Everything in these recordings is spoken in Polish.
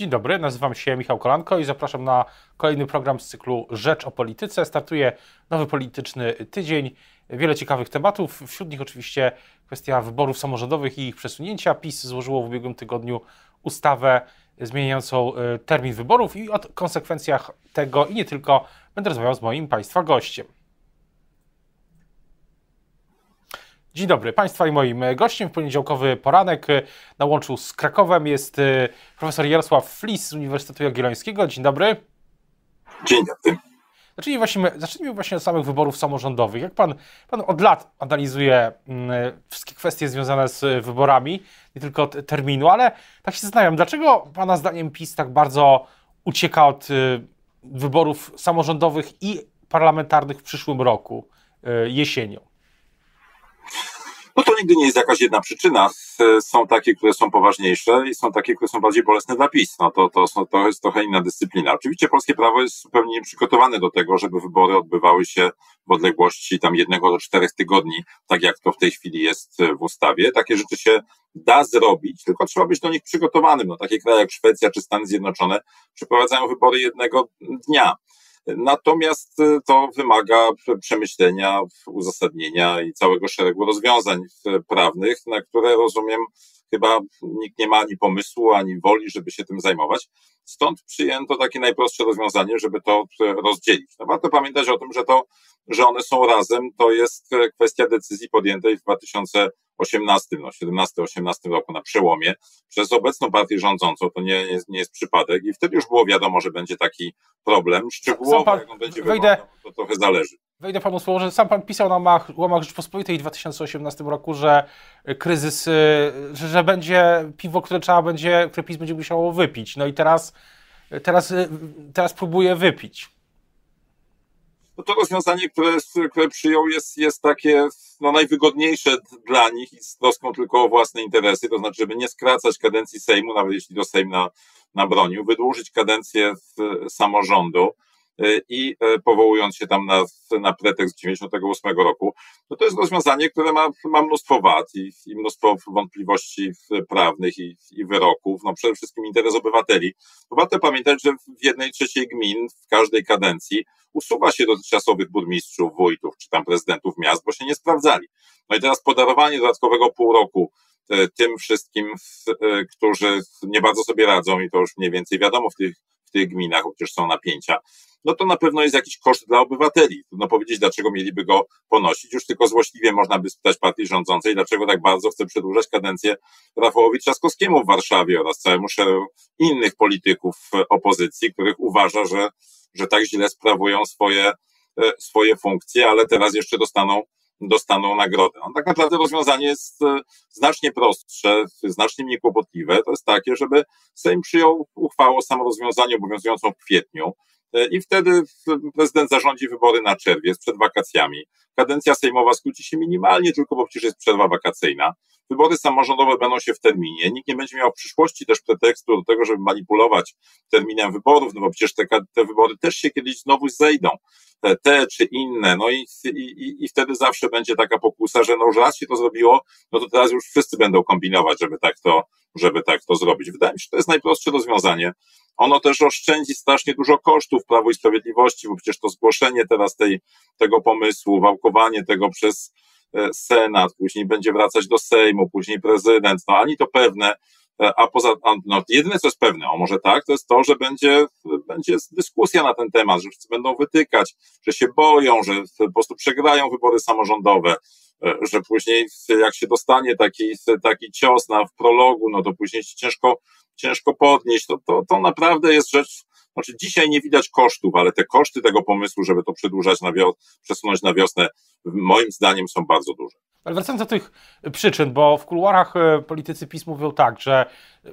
Dzień dobry, nazywam się Michał Kolanko i zapraszam na kolejny program z cyklu Rzecz o Polityce. Startuje nowy polityczny tydzień. Wiele ciekawych tematów, wśród nich oczywiście kwestia wyborów samorządowych i ich przesunięcia. PiS złożyło w ubiegłym tygodniu ustawę zmieniającą y, termin wyborów i o konsekwencjach tego i nie tylko będę rozmawiał z moim Państwa gościem. Dzień dobry Państwa i moim gościem w poniedziałkowy poranek na łączu z Krakowem jest y, profesor Jarosław Flis z Uniwersytetu Jagiellońskiego. Dzień dobry. Dzień dobry. Zacznijmy właśnie, zacznijmy właśnie od samych wyborów samorządowych. Jak pan, pan od lat analizuje mm, wszystkie kwestie związane z wyborami, nie tylko terminu, ale tak się zastanawiam, dlaczego pana zdaniem PiS tak bardzo ucieka od y, wyborów samorządowych i parlamentarnych w przyszłym roku, y, jesienią? No to nigdy nie jest jakaś jedna przyczyna. Są takie, które są poważniejsze i są takie, które są bardziej bolesne dla PiS. No to, to, to jest trochę inna dyscyplina. Oczywiście polskie prawo jest zupełnie nieprzygotowane do tego, żeby wybory odbywały się w odległości tam jednego do czterech tygodni, tak jak to w tej chwili jest w ustawie. Takie rzeczy się da zrobić, tylko trzeba być do nich przygotowanym. No, takie kraje jak Szwecja czy Stany Zjednoczone przeprowadzają wybory jednego dnia. Natomiast y, to wymaga przemyślenia, uzasadnienia i całego szeregu rozwiązań prawnych, na które rozumiem, chyba nikt nie ma ani pomysłu, ani woli, żeby się tym zajmować. Stąd przyjęto takie najprostsze rozwiązanie, żeby to rozdzielić. No warto pamiętać o tym, że to, że one są razem, to jest kwestia decyzji podjętej w 2018, no 17-18 roku na przełomie przez obecną partię rządzącą. To nie, nie, nie jest przypadek i wtedy już było wiadomo, że będzie taki problem. Szczegółowo, pan, jak on będzie wejdę, wyglądał, to trochę zależy. Wejdę panu słowo, że sam pan pisał na łamach, łamach Rzeczpospolitej w 2018 roku, że kryzys, y, że, że będzie piwo, które trzeba będzie, które PiS będzie musiało wypić. No i teraz, teraz, y, teraz próbuje wypić. No to rozwiązanie, które, które przyjął jest, jest takie no, najwygodniejsze dla nich i z troską tylko o własne interesy, to znaczy, żeby nie skracać kadencji Sejmu, nawet jeśli to Sejm na, nabronił, wydłużyć kadencję samorządu, Y, i y, powołując się tam na, na pretekst 98 roku, no to jest rozwiązanie, które ma, ma mnóstwo wad i, i mnóstwo wątpliwości prawnych i, i wyroków, no przede wszystkim interes obywateli. Warto pamiętać, że w jednej trzeciej gmin w każdej kadencji usuwa się dotychczasowych burmistrzów, wójtów czy tam prezydentów miast, bo się nie sprawdzali. No i teraz podarowanie dodatkowego pół roku y, tym wszystkim, którzy nie bardzo sobie radzą i to już mniej więcej wiadomo w tych, w tych gminach, przecież są napięcia, no to na pewno jest jakiś koszt dla obywateli. Trudno powiedzieć, dlaczego mieliby go ponosić. Już tylko złośliwie można by spytać partii rządzącej, dlaczego tak bardzo chce przedłużać kadencję Rafałowi Trzaskowskiemu w Warszawie oraz całemu szeregu innych polityków opozycji, których uważa, że, że tak źle sprawują swoje, e, swoje funkcje, ale teraz jeszcze dostaną dostaną nagrodę. No, tak naprawdę rozwiązanie jest e, znacznie prostsze, znacznie mniej kłopotliwe. To jest takie, żeby Sejm przyjął uchwałę o samorozwiązaniu obowiązującą w kwietniu, i wtedy prezydent zarządzi wybory na czerwiec przed wakacjami. Kadencja sejmowa skróci się minimalnie, tylko bo przecież jest przerwa wakacyjna. Wybory samorządowe będą się w terminie. Nikt nie będzie miał w przyszłości też pretekstu do tego, żeby manipulować terminem wyborów, no bo przecież te, te wybory też się kiedyś znowu zejdą. Te, te czy inne. No i, i, i wtedy zawsze będzie taka pokusa, że no już raz się to zrobiło, no to teraz już wszyscy będą kombinować, żeby tak to, żeby tak to zrobić. Wydaje mi się, że to jest najprostsze rozwiązanie. Ono też oszczędzi strasznie dużo kosztów Prawo i Sprawiedliwości, bo przecież to zgłoszenie teraz tej, tego pomysłu, wałkowanie tego przez e, Senat, później będzie wracać do Sejmu, później prezydent, no ani to pewne, e, a poza, no jedyne co jest pewne, o może tak, to jest to, że będzie, będzie dyskusja na ten temat, że wszyscy będą wytykać, że się boją, że po prostu przegrają wybory samorządowe, e, że później jak się dostanie taki, taki cios na, w prologu, no to później ciężko ciężko podnieść, to, to, to naprawdę jest rzecz, znaczy dzisiaj nie widać kosztów, ale te koszty tego pomysłu, żeby to przedłużać na wiosnę, przesunąć na wiosnę, moim zdaniem są bardzo duże. Ale wracając do tych przyczyn, bo w kuluarach e, politycy PiS mówią tak, że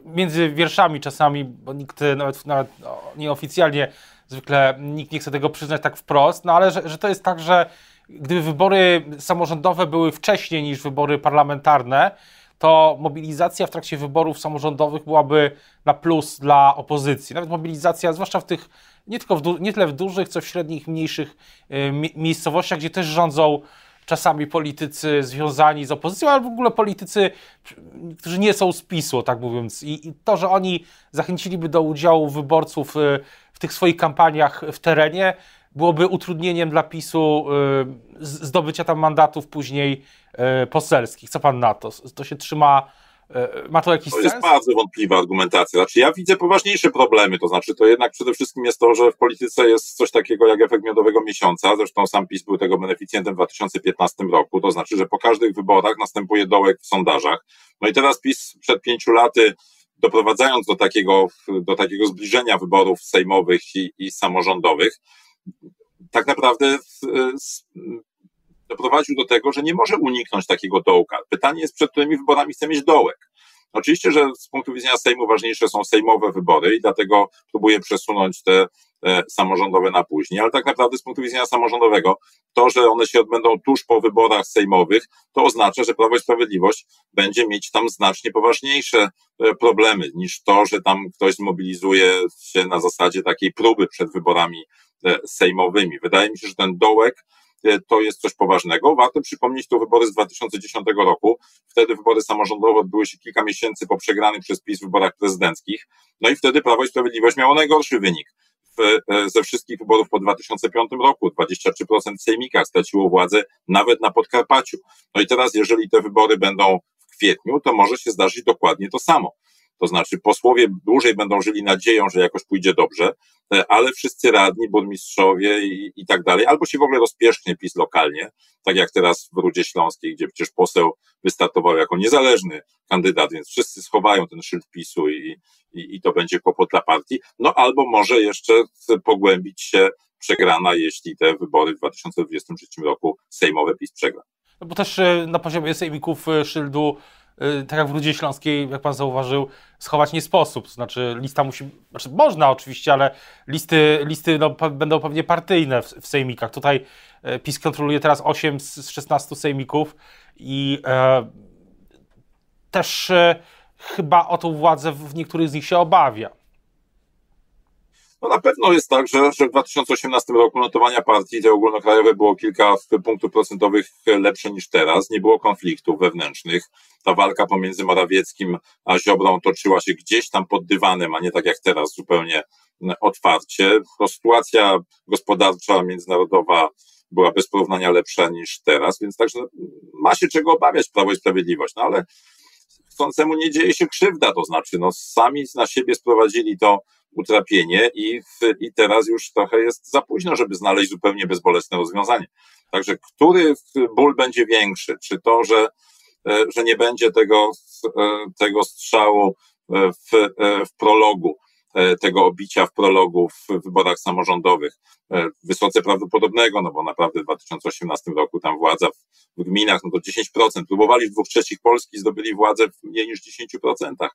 między wierszami czasami, bo nikt nawet, nawet no, nieoficjalnie zwykle nikt nie chce tego przyznać tak wprost, no ale że, że to jest tak, że gdyby wybory samorządowe były wcześniej niż wybory parlamentarne, to mobilizacja w trakcie wyborów samorządowych byłaby na plus dla opozycji. Nawet mobilizacja, zwłaszcza w tych, nie tylko w, nie tyle w dużych, co w średnich, mniejszych y, miejscowościach, gdzie też rządzą czasami politycy związani z opozycją, ale w ogóle politycy, którzy nie są z PiSu, tak mówiąc. I, i to, że oni zachęciliby do udziału wyborców y, w tych swoich kampaniach w terenie, byłoby utrudnieniem dla PiSu y, zdobycia tam mandatów później y, poselskich. Co pan na to? To się trzyma E, ma to jakiś to sens? To jest bardzo wątpliwa argumentacja. Znaczy, ja widzę poważniejsze problemy, to znaczy, to jednak przede wszystkim jest to, że w polityce jest coś takiego jak efekt miodowego miesiąca. Zresztą sam PiS był tego beneficjentem w 2015 roku. To znaczy, że po każdych wyborach następuje dołek w sondażach. No i teraz PiS przed pięciu laty doprowadzając do takiego, do takiego zbliżenia wyborów sejmowych i, i samorządowych, tak naprawdę doprowadził do tego, że nie może uniknąć takiego dołka. Pytanie jest, przed którymi wyborami chce mieć dołek. Oczywiście, że z punktu widzenia Sejmu ważniejsze są sejmowe wybory i dlatego próbuję przesunąć te, te samorządowe na później, ale tak naprawdę z punktu widzenia samorządowego to, że one się odbędą tuż po wyborach sejmowych, to oznacza, że Prawo i Sprawiedliwość będzie mieć tam znacznie poważniejsze e, problemy niż to, że tam ktoś zmobilizuje się na zasadzie takiej próby przed wyborami e, sejmowymi. Wydaje mi się, że ten dołek E, to jest coś poważnego. Warto przypomnieć to wybory z 2010 roku. Wtedy wybory samorządowe odbyły się kilka miesięcy po przegranych przez PiS wyborach prezydenckich. No i wtedy Prawo i Sprawiedliwość miało najgorszy wynik. E, ze wszystkich wyborów po 2005 roku 23% w sejmikach straciło władzę nawet na Podkarpaciu. No i teraz, jeżeli te wybory będą w kwietniu, to może się zdarzyć dokładnie to samo. To znaczy posłowie dłużej będą żyli nadzieją, że jakoś pójdzie dobrze, e, ale wszyscy radni, burmistrzowie i, i tak dalej, albo się w ogóle rozpierzchnie PiS lokalnie, tak jak teraz w Rudzie Śląskiej, gdzie przecież poseł wystartował jako niezależny kandydat, więc wszyscy schowają ten szyld PiSu i, i, i to będzie kłopot dla partii. No albo może jeszcze pogłębić się przegrana, jeśli te wybory w 2023 roku sejmowe PiS przegra. No bo też e, na poziomie sejmików e, szyldu tak jak w Rudzie Śląskiej, jak pan zauważył, schować nie sposób. To znaczy lista musi, znaczy można oczywiście, ale listy, listy no, będą pewnie partyjne w, w sejmikach. Tutaj e, PiS kontroluje teraz 8 z 16 sejmików i e, też e, chyba o tą władzę w niektórych z nich się obawia. No na pewno jest tak, że, że w 2018 roku notowania partii te ogólnokrajowe było kilka punktów procentowych lepsze niż teraz. Nie było konfliktów wewnętrznych. Ta walka pomiędzy Morawieckim a Ziobrą toczyła się gdzieś tam pod dywanem, a nie tak jak teraz zupełnie otwarcie. To sytuacja gospodarcza, międzynarodowa była bez porównania lepsza niż teraz, więc także ma się czego obawiać Prawo i Sprawiedliwość, no ale chcącemu nie dzieje się krzywda, to znaczy no sami na siebie sprowadzili to utrapienie i, i teraz już trochę jest za późno, żeby znaleźć zupełnie bezbolesne rozwiązanie. Także który ból będzie większy? Czy to, że, e, że nie będzie tego, e, tego strzału e, w, w prologu, tego obicia w prologu w wyborach samorządowych, wysoce prawdopodobnego, no bo naprawdę w 2018 roku tam władza w gminach, no to 10%, próbowali w dwóch trzecich Polski, zdobyli władzę w mniej niż 10%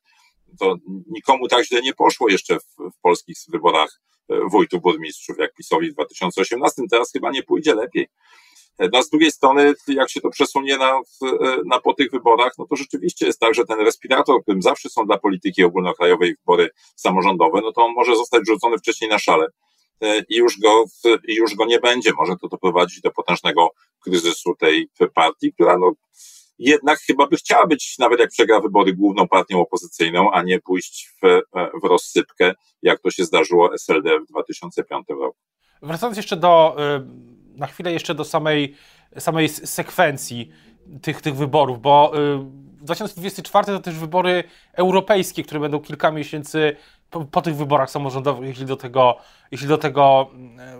to nikomu tak źle nie poszło jeszcze w, w polskich wyborach e, wójtów, burmistrzów, jak PiSowi w 2018. Teraz chyba nie pójdzie lepiej. E, no, z drugiej strony, jak się to przesunie na, e, na po tych wyborach, no to rzeczywiście jest tak, że ten respirator, którym zawsze są dla polityki ogólnokrajowej wybory samorządowe, no to on może zostać rzucony wcześniej na szale i już go, już go nie będzie. Może to doprowadzić do potężnego kryzysu tej partii, która no, jednak chyba by chciała być, nawet jak przegra wybory, główną partią opozycyjną, a nie pójść w, w rozsypkę, jak to się zdarzyło SLD w 2005 roku. Wracając jeszcze do, y, na chwilę jeszcze do samej, samej sekwencji tych, tych wyborów, bo 2024 y, to też wybory europejskie, które będą kilka miesięcy po, po, tych wyborach samorządowych, jeśli do tego, jeśli do tego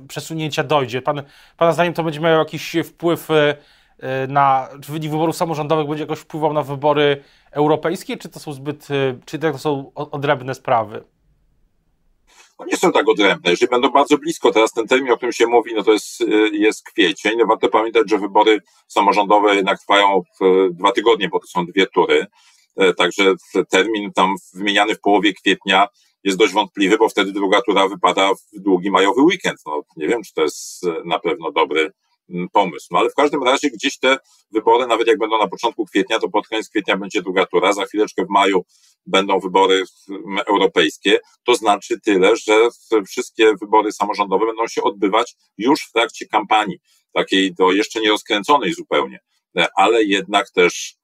y, przesunięcia dojdzie. Pan, pana zdaniem to będzie miało jakiś wpływ Y, na, czy wynik wyborów samorządowych będzie jakoś wpływał na wybory europejskie, czy to są zbyt, czy to są odrębne sprawy? No nie są tak odrębne. Jeżeli będą bardzo blisko, teraz ten termin, o którym się mówi, no to jest, y, jest kwiecień. No warto pamiętać, że wybory samorządowe jednak trwają dwa tygodnie, bo to są dwie tury. E, także termin tam wymieniany w połowie kwietnia jest dość wątpliwy, bo wtedy druga tura wypada w długi majowy weekend. No, nie wiem, czy to jest na pewno dobry, Mm, pomysł. No ale w każdym razie gdzieś te wybory, nawet jak będą na początku kwietnia, to pod koniec kwietnia będzie druga tura, za chwileczkę w maju będą wybory europejskie, to znaczy tyle, że wszystkie wybory samorządowe będą się odbywać już w trakcie kampanii, takiej do jeszcze nie rozkręconej zupełnie, ale jednak też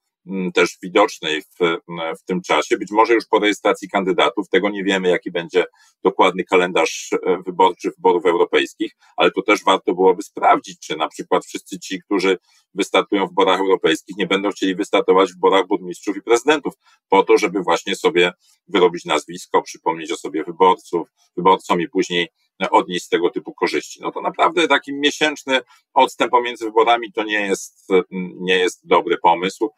też widocznej w, mm, w tym czasie. Być może już po rejestracji kandydatów, tego nie wiemy, jaki będzie dokładny kalendarz e, wyborczy wyborów europejskich, ale to też warto byłoby sprawdzić, czy na przykład wszyscy ci, którzy wystartują w wyborach europejskich, nie będą chcieli wystartować w wyborach burmistrzów i prezydentów, po to, żeby właśnie sobie wyrobić nazwisko, przypomnieć o sobie wyborców, wyborcom i później odnieść z tego typu korzyści. No to naprawdę taki miesięczny odstęp pomiędzy wyborami to nie jest, nie jest dobry pomysł.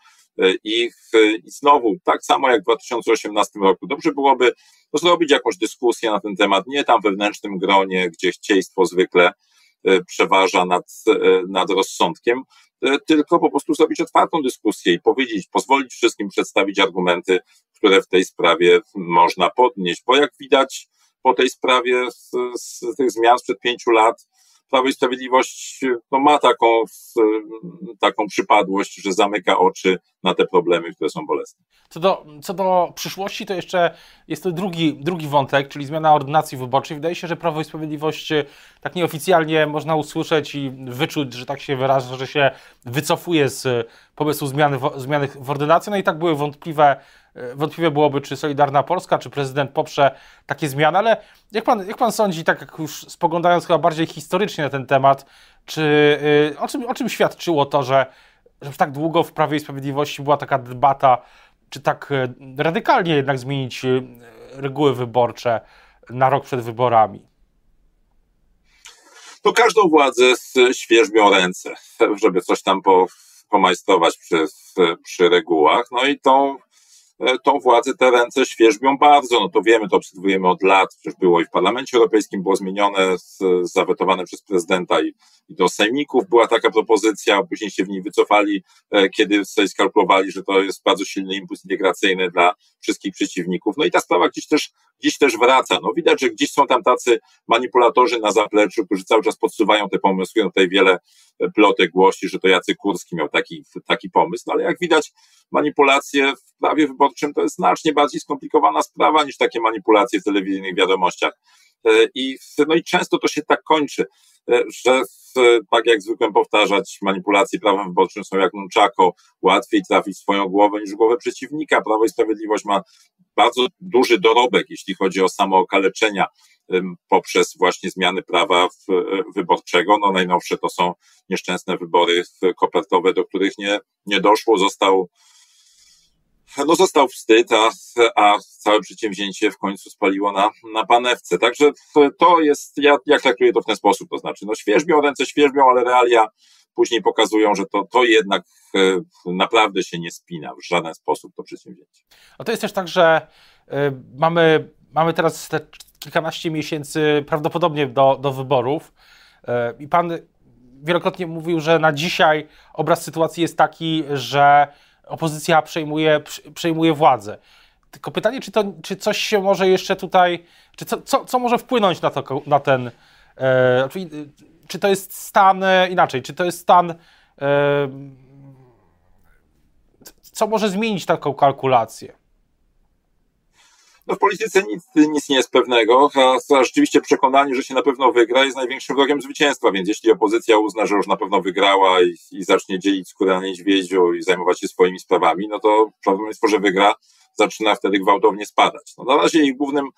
I, I znowu, tak samo jak w 2018 roku, dobrze byłoby zrobić jakąś dyskusję na ten temat, nie tam wewnętrznym gronie, gdzie chcieństwo zwykle e, przeważa nad, e, nad rozsądkiem, e, tylko po prostu zrobić otwartą dyskusję i powiedzieć, pozwolić wszystkim przedstawić argumenty, które w tej sprawie można podnieść, bo jak widać po tej sprawie z, z tych zmian sprzed pięciu lat, Prawo i Sprawiedliwość no, ma taką, taką przypadłość, że zamyka oczy na te problemy, które są bolesne. Co do, co do przyszłości, to jeszcze jest to drugi, drugi wątek, czyli zmiana ordynacji wyborczej. Wydaje się, że Prawo i Sprawiedliwość e, tak nieoficjalnie można usłyszeć i wyczuć, że tak się wyraża, że się wycofuje z pomysłu zmiany, zmiany w ordynacji. No i tak były wątpliwe E, wątpliwe byłoby, czy Solidarna Polska, czy prezydent poprze takie zmiany, ale jak pan, jak pan sądzi, tak jak już spoglądając chyba bardziej historycznie na ten temat, czy, e, o, czym, o czym świadczyło to, że, że tak długo w Prawie i Sprawiedliwości była taka debata, czy tak e, radykalnie jednak zmienić reguły wyborcze na rok przed wyborami? To każdą władzę świeżbią ręce, żeby coś tam po, pomajstrować przy, przy regułach. No i tą E, tą władzę te ręce świeżbią bardzo. No to wiemy, to obserwujemy od lat. Przecież było i w Parlamencie Europejskim, było zmienione, zawetowane przez prezydenta i, i do sejmików była taka propozycja, później się w niej wycofali, e, kiedy sobie skalkulowali, że to jest bardzo silny impuls integracyjny dla wszystkich przeciwników. No i ta sprawa gdzieś też, gdzieś też wraca. No widać, że gdzieś są tam tacy manipulatorzy na zapleczu, którzy cały czas podsuwają te pomysły. No tutaj wiele plotek głosi, że to Jacek Kurski miał taki, taki pomysł, no ale jak widać manipulacje w prawie wyborczym to jest znacznie bardziej skomplikowana sprawa niż takie manipulacje w telewizyjnych wiadomościach. E, I, no i często to się tak kończy, e, że tak jak zwykłem powtarzać, manipulacje prawem wyborczym są jak nunczako, łatwiej trafić swoją głowę niż głowę przeciwnika. Prawo i Sprawiedliwość ma bardzo duży dorobek, jeśli chodzi o samookaleczenia poprzez właśnie zmiany prawa wyborczego. No najnowsze to są nieszczęsne wybory kopertowe, do których nie, nie doszło. Został no został wstyd, a, a całe przedsięwzięcie w końcu spaliło na, na panewce. Także to jest, ja, ja traktuję to w ten sposób, to znaczy, no świeżbią, ręce świeżbią, ale realia później pokazują, że to, to jednak e, naprawdę się nie spina w żaden sposób to przedsięwzięcie. A to jest też tak, że y, mamy, mamy teraz te kilkanaście miesięcy prawdopodobnie do, do wyborów y, i pan wielokrotnie mówił, że na dzisiaj obraz sytuacji jest taki, że opozycja przejmuje, przejmuje władzę. Tylko pytanie, czy, to, czy coś się może jeszcze tutaj, czy co, co, co może wpłynąć na, to, na ten, e, czy to jest stan, e, inaczej, czy to jest stan, e, co może zmienić taką kalkulację? No w polityce nic, nic nie jest pewnego, a rzeczywiście przekonanie, że się na pewno wygra jest największym wrogiem zwycięstwa, więc jeśli opozycja uzna, że już na pewno wygrała i, i zacznie dzielić skórę na niedźwiedziu i zajmować się swoimi sprawami, no to prawdopodobieństwo, że wygra, zaczyna wtedy gwałtownie spadać. No na razie ich głównym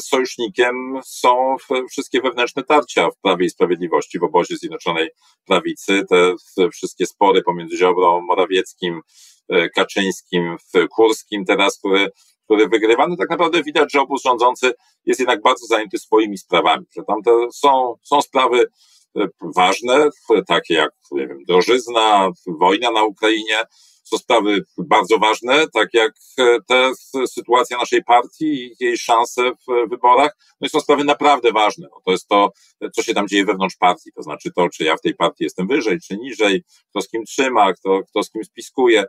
sojusznikiem są wszystkie wewnętrzne tarcia w Prawie i Sprawiedliwości w obozie Zjednoczonej Prawicy, te wszystkie spory pomiędzy Ziobrą, Morawieckim, e, Kaczyńskim, Kurskim teraz, który wygrywa, no tak naprawdę widać, że obóz rządzący jest jednak bardzo zajęty swoimi sprawami, że tam te są, są sprawy e, ważne, takie jak, nie wiem, drożyzna, wojna na Ukrainie, sprawy bardzo ważne, tak jak e, te sytuacja naszej partii i jej szanse w wyborach. No i są sprawy naprawdę ważne. No to jest to, co się tam dzieje wewnątrz partii, to znaczy to, czy ja w tej partii jestem wyżej, czy niżej, kto z kim trzyma, kto, kto z kim spiskuje.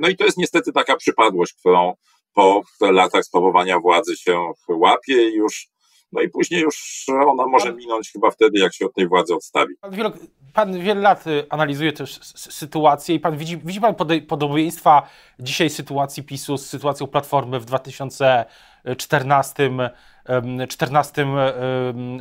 No i to jest niestety taka przypadłość, którą, po latach sprawowania władzy się łapie i już no i później już ona może minąć chyba wtedy, jak się od tej władzy odstawi. Pan wiele lat analizuje też sytuację i pan widzi, widzi pan podobieństwa dzisiaj sytuacji PiSu z sytuacją Platformy w 2014 14,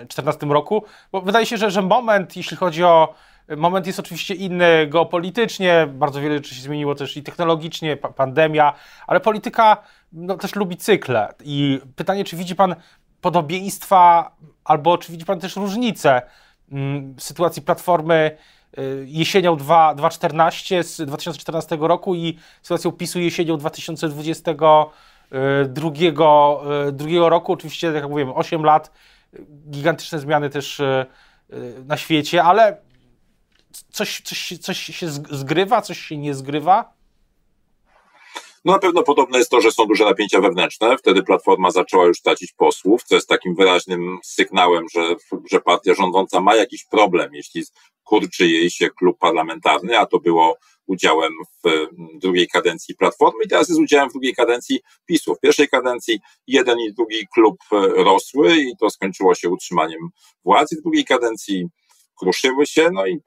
14 roku? Bo wydaje się, że, że moment, jeśli chodzi o Moment jest oczywiście inny geopolitycznie, bardzo wiele rzeczy się zmieniło też i technologicznie, pa pandemia, ale polityka no, też lubi cykle. I pytanie, czy widzi Pan podobieństwa, albo czy widzi Pan też różnice sytuacji Platformy y, jesienią 2014 z 2014 roku i sytuacją PiSu jesienią 2022 drugiego, y, drugiego roku. Oczywiście, tak jak mówiłem, 8 lat, gigantyczne zmiany też y, na świecie, ale coś, coś, coś się zgrywa, coś się nie zgrywa? No na pewno podobne jest to, że są duże napięcia wewnętrzne. Wtedy Platforma zaczęła już tracić posłów, co jest takim wyraźnym sygnałem, że, że partia rządząca ma jakiś problem, jeśli kurczy jej się klub parlamentarny, a to było udziałem w drugiej kadencji Platformy i teraz jest udziałem w drugiej kadencji PiSu. W pierwszej kadencji jeden i drugi klub rosły i to skończyło się utrzymaniem władzy. W drugiej kadencji kruszyły się, no i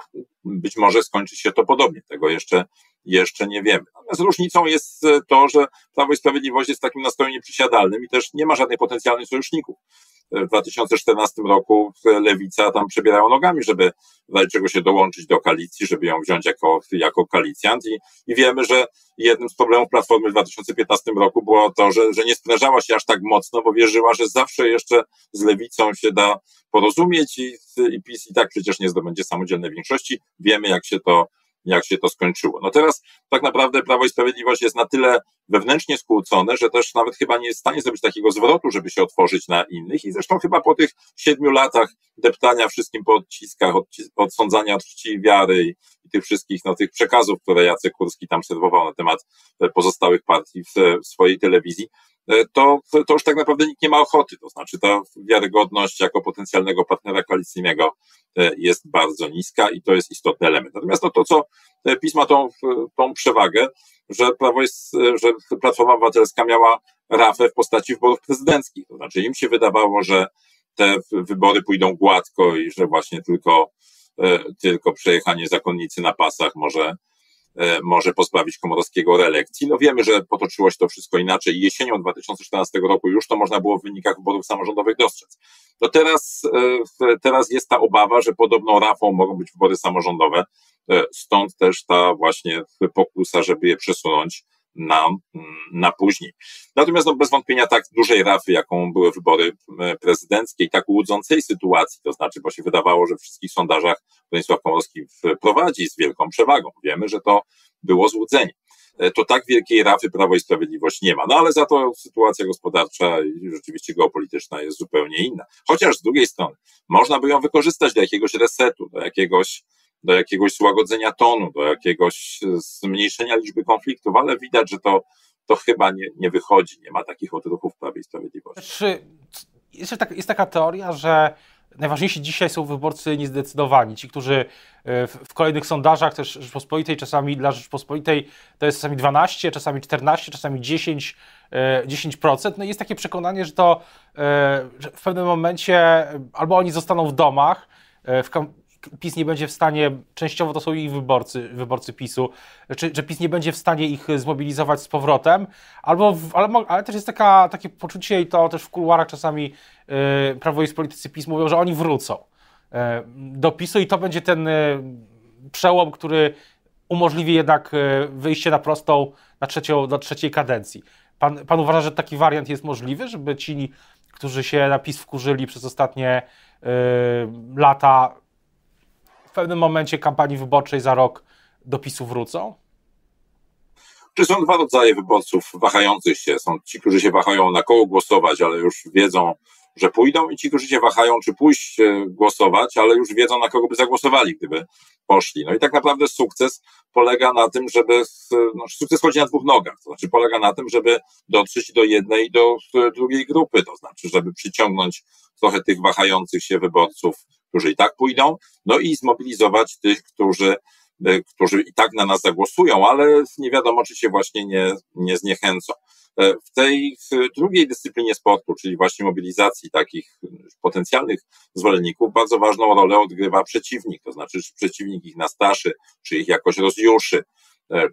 być może skończy się to podobnie. Tego jeszcze, jeszcze nie wiemy. Natomiast różnicą jest to, że Prawo i Sprawiedliwość jest takim nastrojem nieprzysiadalnym i też nie ma żadnych potencjalnych sojuszników. W 2014 roku lewica tam przebierało nogami, żeby w czego się dołączyć do koalicji, żeby ją wziąć jako, jako koalicjant i, i wiemy, że jednym z problemów Platformy w 2015 roku było to, że, że nie sprężała się aż tak mocno, bo wierzyła, że zawsze jeszcze z lewicą się da porozumieć i, i PiS i tak przecież nie zdobędzie samodzielnej większości. Wiemy, jak się to jak się to skończyło. No teraz tak naprawdę Prawo i Sprawiedliwość jest na tyle wewnętrznie skłócone, że też nawet chyba nie jest w stanie zrobić takiego zwrotu, żeby się otworzyć na innych i zresztą chyba po tych siedmiu latach deptania wszystkim po odciskach, odsądzania od czci wiary i, i tych wszystkich no, tych przekazów, które Jacek Kurski tam serwował na temat pozostałych partii w, w swojej telewizji, E, to, to już tak naprawdę nikt nie ma ochoty. To znaczy ta wiarygodność jako potencjalnego partnera koalicyjnego e, jest bardzo niska i to jest istotny element. Natomiast no to, co e, PiS ma tą, tą przewagę, że Prawo jest, że Platforma Obywatelska miała rafę w postaci wyborów prezydenckich. To znaczy im się wydawało, że te wybory pójdą gładko i że właśnie tylko, tylko przejechanie zakonnicy na pasach może E, może pozbawić Komorowskiego reelekcji. No wiemy, że potoczyło się to wszystko inaczej. Jesienią 2014 roku już to można było w wynikach wyborów samorządowych dostrzec. To teraz, e, teraz jest ta obawa, że podobną rafą mogą być wybory samorządowe. E, stąd też ta właśnie pokusa, żeby je przesunąć na, na później. Natomiast no, bez wątpienia tak dużej rafy, jaką były wybory prezydenckie i tak łudzącej sytuacji, to znaczy, bo się wydawało, że w wszystkich sondażach Bronisław Komorowski prowadzi z wielką przewagą. Wiemy, że to było złudzenie. E, to tak wielkiej rafy Prawo i Sprawiedliwość nie ma. No ale za to sytuacja gospodarcza i rzeczywiście geopolityczna jest zupełnie inna. Chociaż z drugiej strony można by ją wykorzystać do jakiegoś resetu, do jakiegoś do jakiegoś złagodzenia tonu, do jakiegoś zmniejszenia liczby konfliktów, ale widać, że to, to chyba nie, nie wychodzi, nie ma takich odruchów Prawie i Sprawiedliwości. Czy jest, tak, jest taka teoria, że najważniejsi dzisiaj są wyborcy niezdecydowani, ci, którzy e, w kolejnych sondażach też Rzeczpospolitej, czasami dla Rzeczpospolitej to jest czasami 12, czasami 14, czasami 10, 10%. E, no i jest takie przekonanie, że to e, że w pewnym momencie albo oni zostaną w domach, w, PiS nie będzie w stanie, częściowo to są ich wyborcy, wyborcy PiSu, czy, że PiS nie będzie w stanie ich zmobilizować z powrotem, albo, w, ale, ale też jest taka, takie poczucie i to też w kuluarach czasami yy, Prawo i politycy PiS mówią, że oni wrócą yy, do PiSu i to będzie ten yy, przełom, który umożliwi jednak wyjście na prostą na trzecią, do trzeciej kadencji. Pan, pan uważa, że taki wariant jest możliwy, żeby ci, którzy się na PiS wkurzyli przez ostatnie lata, w pewnym momencie kampanii wyborczej za rok do PiSu wrócą? Czy są dwa rodzaje wyborców wahających się? Są ci, którzy się wahają na koło głosować, ale już wiedzą, że pójdą, i ci, którzy się wahają, czy pójść e, głosować, ale już wiedzą, na kogo by zagłosowali, gdyby poszli. No i tak naprawdę sukces polega na tym, żeby, no, sukces chodzi na dwóch nogach, to znaczy polega na tym, żeby dotrzeć do jednej i do drugiej grupy, to znaczy, żeby przyciągnąć trochę tych wahających się wyborców którzy i tak pójdą, no i zmobilizować tych, którzy którzy i tak na nas zagłosują, ale nie wiadomo, czy się właśnie nie, nie zniechęcą. W tej drugiej dyscyplinie sportu, czyli właśnie mobilizacji takich potencjalnych zwolenników, bardzo ważną rolę odgrywa przeciwnik, to znaczy, czy przeciwnik ich nastraszy, czy ich jakoś rozjuszy,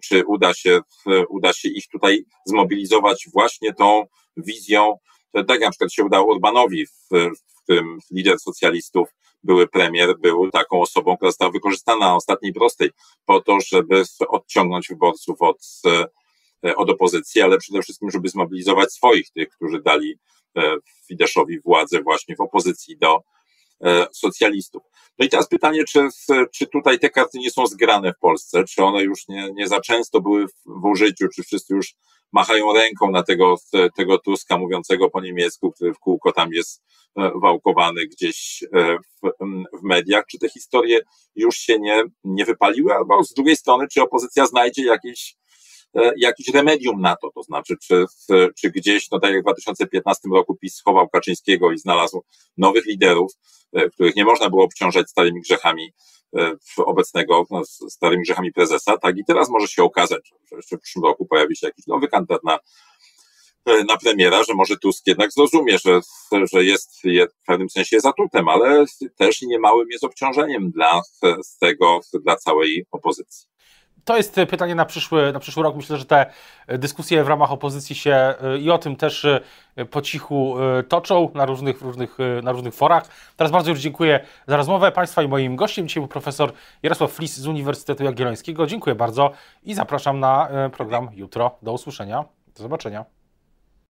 czy uda się, uda się ich tutaj zmobilizować właśnie tą wizją, tak jak na przykład się udało Orbanowi, w, w którym lider socjalistów, były premier, był taką osobą, która została wykorzystana na ostatniej prostej po to, żeby odciągnąć wyborców od, od opozycji, ale przede wszystkim, żeby zmobilizować swoich, tych, którzy dali e, Fideszowi władzę właśnie w opozycji do e, socjalistów. No i teraz pytanie, czy, czy tutaj te karty nie są zgrane w Polsce, czy one już nie, nie za często były w, w użyciu, czy wszyscy już machają ręką na tego, tego Tuska mówiącego po niemiecku, który w kółko tam jest e, wałkowany gdzieś e, w, w mediach. Czy te historie już się nie, nie wypaliły, albo z drugiej strony, czy opozycja znajdzie jakieś jakiś remedium na to, to znaczy, czy, czy gdzieś, no tak jak w 2015 roku PiS schował Kaczyńskiego i znalazł nowych liderów, których nie można było obciążać starymi grzechami E, obecnego no, starymi grzechami prezesa, tak i teraz może się okazać, że jeszcze w przyszłym roku pojawi się jakiś nowy kandydat na, e, na premiera, że może Tusk jednak zrozumie, że, że jest w pewnym sensie zatutem, ale też niemałym jest obciążeniem dla tego, dla całej opozycji. To jest pytanie na przyszły, na przyszły rok. Myślę, że te dyskusje w ramach opozycji się y, i o tym też po cichu toczą na różnych, różnych, na różnych forach. Teraz bardzo już dziękuję za rozmowę Państwa i moim gościem dzisiaj był profesor Jarosław Flis z Uniwersytetu Jagiellońskiego. Dziękuję bardzo i zapraszam na program jutro. Do usłyszenia. Do zobaczenia.